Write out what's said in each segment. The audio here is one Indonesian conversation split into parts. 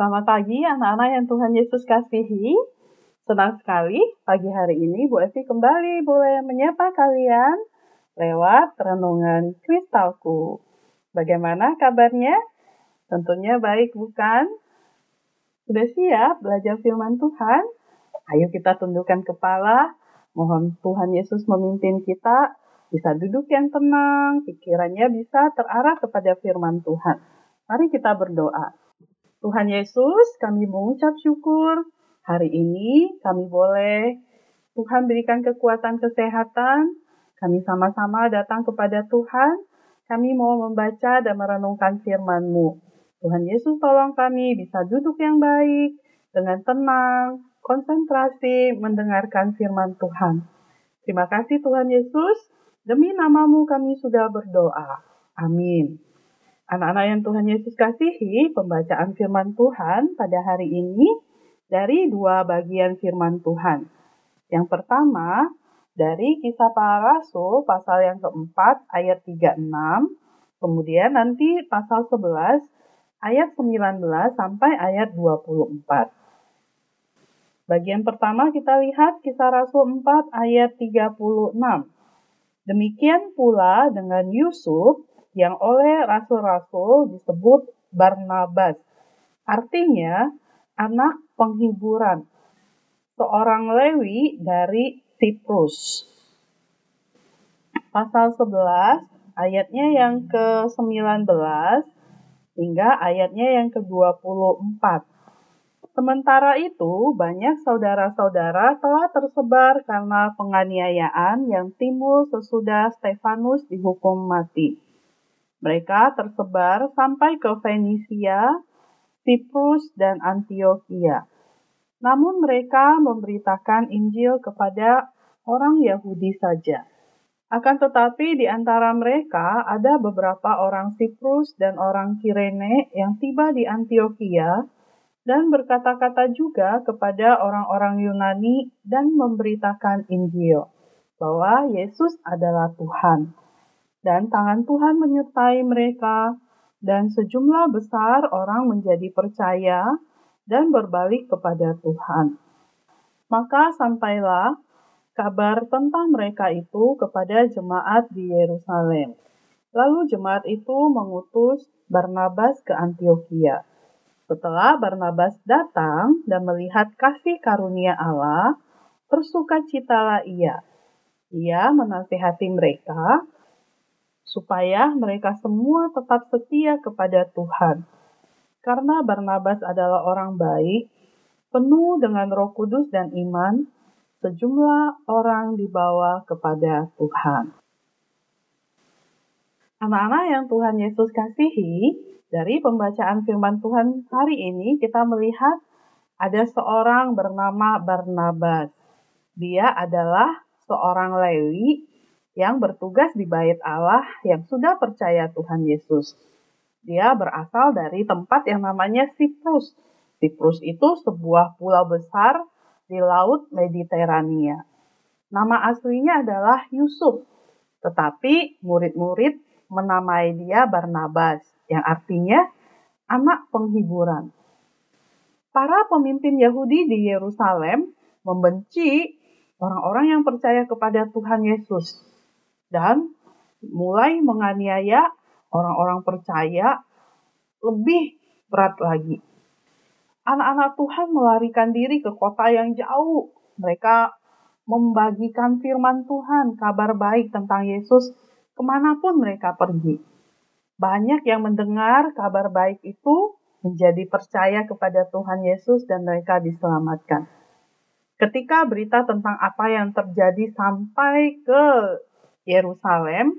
Selamat pagi anak-anak yang Tuhan Yesus kasihi. Senang sekali pagi hari ini Bu Evi kembali boleh menyapa kalian lewat renungan kristalku. Bagaimana kabarnya? Tentunya baik bukan? Sudah siap belajar firman Tuhan? Ayo kita tundukkan kepala, mohon Tuhan Yesus memimpin kita bisa duduk yang tenang, pikirannya bisa terarah kepada firman Tuhan. Mari kita berdoa. Tuhan Yesus, kami mengucap syukur hari ini kami boleh Tuhan berikan kekuatan kesehatan. Kami sama-sama datang kepada Tuhan. Kami mau membaca dan merenungkan firman-Mu. Tuhan Yesus tolong kami bisa duduk yang baik, dengan tenang, konsentrasi, mendengarkan firman Tuhan. Terima kasih Tuhan Yesus, demi namamu kami sudah berdoa. Amin. Anak-anak yang Tuhan Yesus kasihi, pembacaan firman Tuhan pada hari ini dari dua bagian firman Tuhan. Yang pertama, dari kisah para rasul pasal yang keempat ayat 36, kemudian nanti pasal 11 ayat 19 sampai ayat 24. Bagian pertama kita lihat kisah Rasul 4 ayat 36. Demikian pula dengan Yusuf yang oleh rasul-rasul disebut Barnabas. Artinya anak penghiburan. Seorang Lewi dari Siprus. Pasal 11 ayatnya yang ke-19 hingga ayatnya yang ke-24. Sementara itu, banyak saudara-saudara telah tersebar karena penganiayaan yang timbul sesudah Stefanus dihukum mati. Mereka tersebar sampai ke Fenisia, Siprus, dan Antioquia. Namun mereka memberitakan Injil kepada orang Yahudi saja. Akan tetapi di antara mereka ada beberapa orang Siprus dan orang Kirene yang tiba di Antioquia dan berkata-kata juga kepada orang-orang Yunani dan memberitakan Injil bahwa Yesus adalah Tuhan dan tangan Tuhan menyertai mereka, dan sejumlah besar orang menjadi percaya dan berbalik kepada Tuhan. Maka sampailah kabar tentang mereka itu kepada jemaat di Yerusalem. Lalu jemaat itu mengutus Barnabas ke Antioquia. Setelah Barnabas datang dan melihat kasih karunia Allah, bersukacitalah ia. Ia menasihati mereka supaya mereka semua tetap setia kepada Tuhan. Karena Barnabas adalah orang baik, penuh dengan Roh Kudus dan iman, sejumlah orang dibawa kepada Tuhan. Anak-anak yang Tuhan Yesus kasihi, dari pembacaan firman Tuhan hari ini kita melihat ada seorang bernama Barnabas. Dia adalah seorang Lewi yang bertugas di bait Allah yang sudah percaya Tuhan Yesus. Dia berasal dari tempat yang namanya Siprus. Siprus itu sebuah pulau besar di Laut Mediterania. Nama aslinya adalah Yusuf, tetapi murid-murid menamai dia Barnabas, yang artinya anak penghiburan. Para pemimpin Yahudi di Yerusalem membenci orang-orang yang percaya kepada Tuhan Yesus dan mulai menganiaya orang-orang percaya lebih berat lagi. Anak-anak Tuhan melarikan diri ke kota yang jauh. Mereka membagikan firman Tuhan, kabar baik tentang Yesus ke mana pun mereka pergi. Banyak yang mendengar kabar baik itu menjadi percaya kepada Tuhan Yesus dan mereka diselamatkan. Ketika berita tentang apa yang terjadi sampai ke Yerusalem,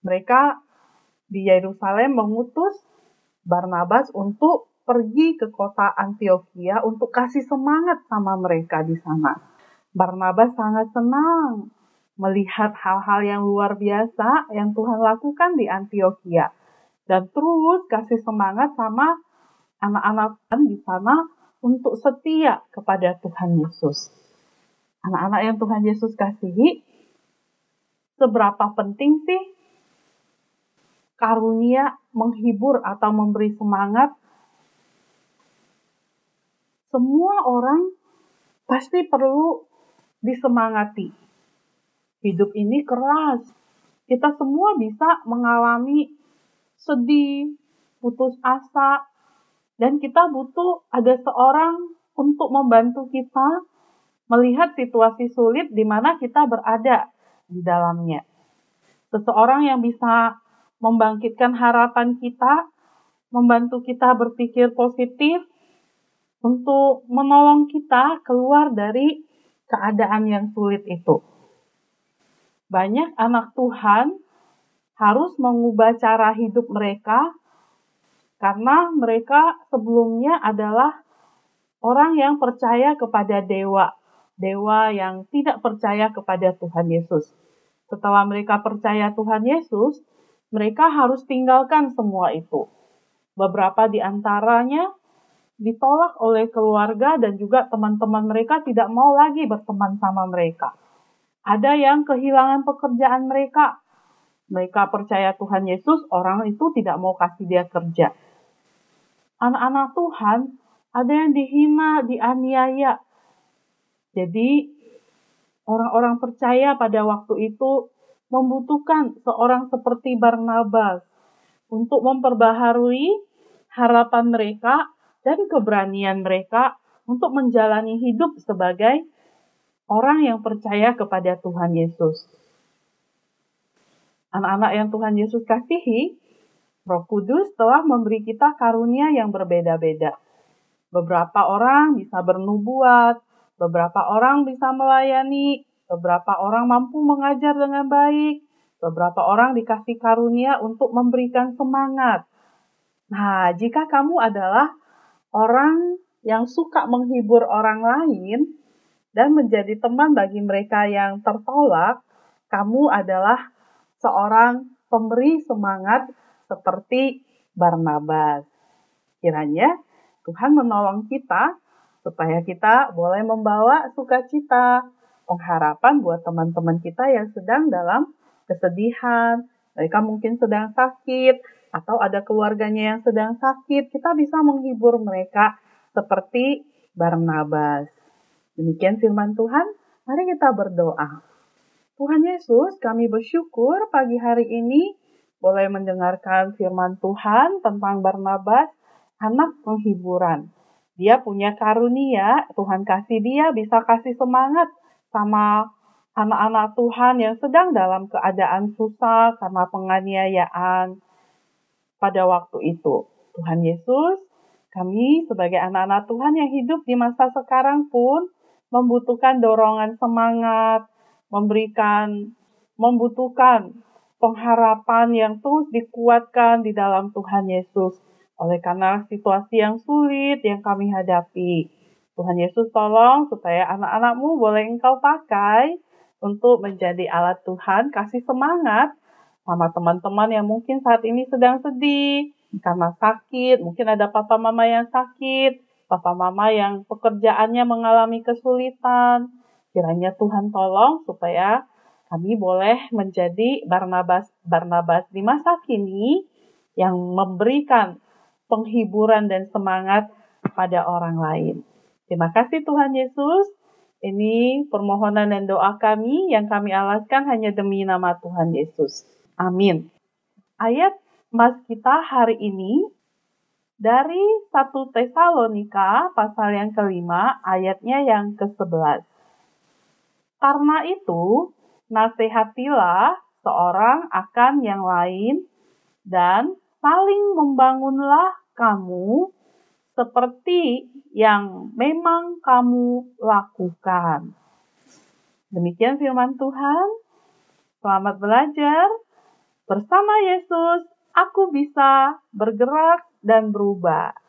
mereka di Yerusalem mengutus Barnabas untuk pergi ke kota Antioquia untuk kasih semangat sama mereka di sana. Barnabas sangat senang melihat hal-hal yang luar biasa yang Tuhan lakukan di Antioquia dan terus kasih semangat sama anak-anak di sana untuk setia kepada Tuhan Yesus. Anak-anak yang Tuhan Yesus kasihi, seberapa penting sih karunia menghibur atau memberi semangat semua orang pasti perlu disemangati. Hidup ini keras. Kita semua bisa mengalami sedih, putus asa, dan kita butuh ada seorang untuk membantu kita melihat situasi sulit di mana kita berada di dalamnya. Seseorang yang bisa membangkitkan harapan kita, membantu kita berpikir positif, untuk menolong kita keluar dari keadaan yang sulit itu. Banyak anak Tuhan harus mengubah cara hidup mereka karena mereka sebelumnya adalah orang yang percaya kepada dewa, dewa yang tidak percaya kepada Tuhan Yesus. Setelah mereka percaya Tuhan Yesus, mereka harus tinggalkan semua itu. Beberapa di antaranya ditolak oleh keluarga dan juga teman-teman mereka tidak mau lagi berteman sama mereka. Ada yang kehilangan pekerjaan mereka. Mereka percaya Tuhan Yesus, orang itu tidak mau kasih dia kerja. Anak-anak Tuhan, ada yang dihina, dianiaya. Jadi, orang-orang percaya pada waktu itu membutuhkan seorang seperti Barnabas untuk memperbaharui harapan mereka dan keberanian mereka untuk menjalani hidup sebagai orang yang percaya kepada Tuhan Yesus. Anak-anak yang Tuhan Yesus kasihi, Roh Kudus telah memberi kita karunia yang berbeda-beda. Beberapa orang bisa bernubuat, beberapa orang bisa melayani, beberapa orang mampu mengajar dengan baik, beberapa orang dikasih karunia untuk memberikan semangat. Nah, jika kamu adalah orang yang suka menghibur orang lain dan menjadi teman bagi mereka yang tertolak, kamu adalah seorang pemberi semangat seperti Barnabas. Kiranya Tuhan menolong kita supaya kita boleh membawa sukacita, pengharapan buat teman-teman kita yang sedang dalam kesedihan, mereka mungkin sedang sakit, atau ada keluarganya yang sedang sakit, kita bisa menghibur mereka seperti Barnabas. Demikian firman Tuhan, mari kita berdoa. Tuhan Yesus, kami bersyukur pagi hari ini boleh mendengarkan firman Tuhan tentang Barnabas, anak penghiburan. Dia punya karunia, Tuhan kasih dia bisa kasih semangat sama anak-anak Tuhan yang sedang dalam keadaan susah karena penganiayaan, pada waktu itu. Tuhan Yesus, kami sebagai anak-anak Tuhan yang hidup di masa sekarang pun membutuhkan dorongan semangat, memberikan, membutuhkan pengharapan yang terus dikuatkan di dalam Tuhan Yesus. Oleh karena situasi yang sulit yang kami hadapi. Tuhan Yesus tolong supaya anak-anakmu boleh engkau pakai untuk menjadi alat Tuhan, kasih semangat sama teman-teman yang mungkin saat ini sedang sedih karena sakit, mungkin ada papa mama yang sakit, papa mama yang pekerjaannya mengalami kesulitan. Kiranya Tuhan tolong supaya kami boleh menjadi Barnabas Barnabas di masa kini yang memberikan penghiburan dan semangat pada orang lain. Terima kasih Tuhan Yesus. Ini permohonan dan doa kami yang kami alaskan hanya demi nama Tuhan Yesus. Amin. Ayat mas kita hari ini dari 1 Tesalonika pasal yang kelima ayatnya yang ke-11. Karena itu, nasihatilah seorang akan yang lain dan saling membangunlah kamu seperti yang memang kamu lakukan. Demikian firman Tuhan. Selamat belajar. Bersama Yesus, aku bisa bergerak dan berubah.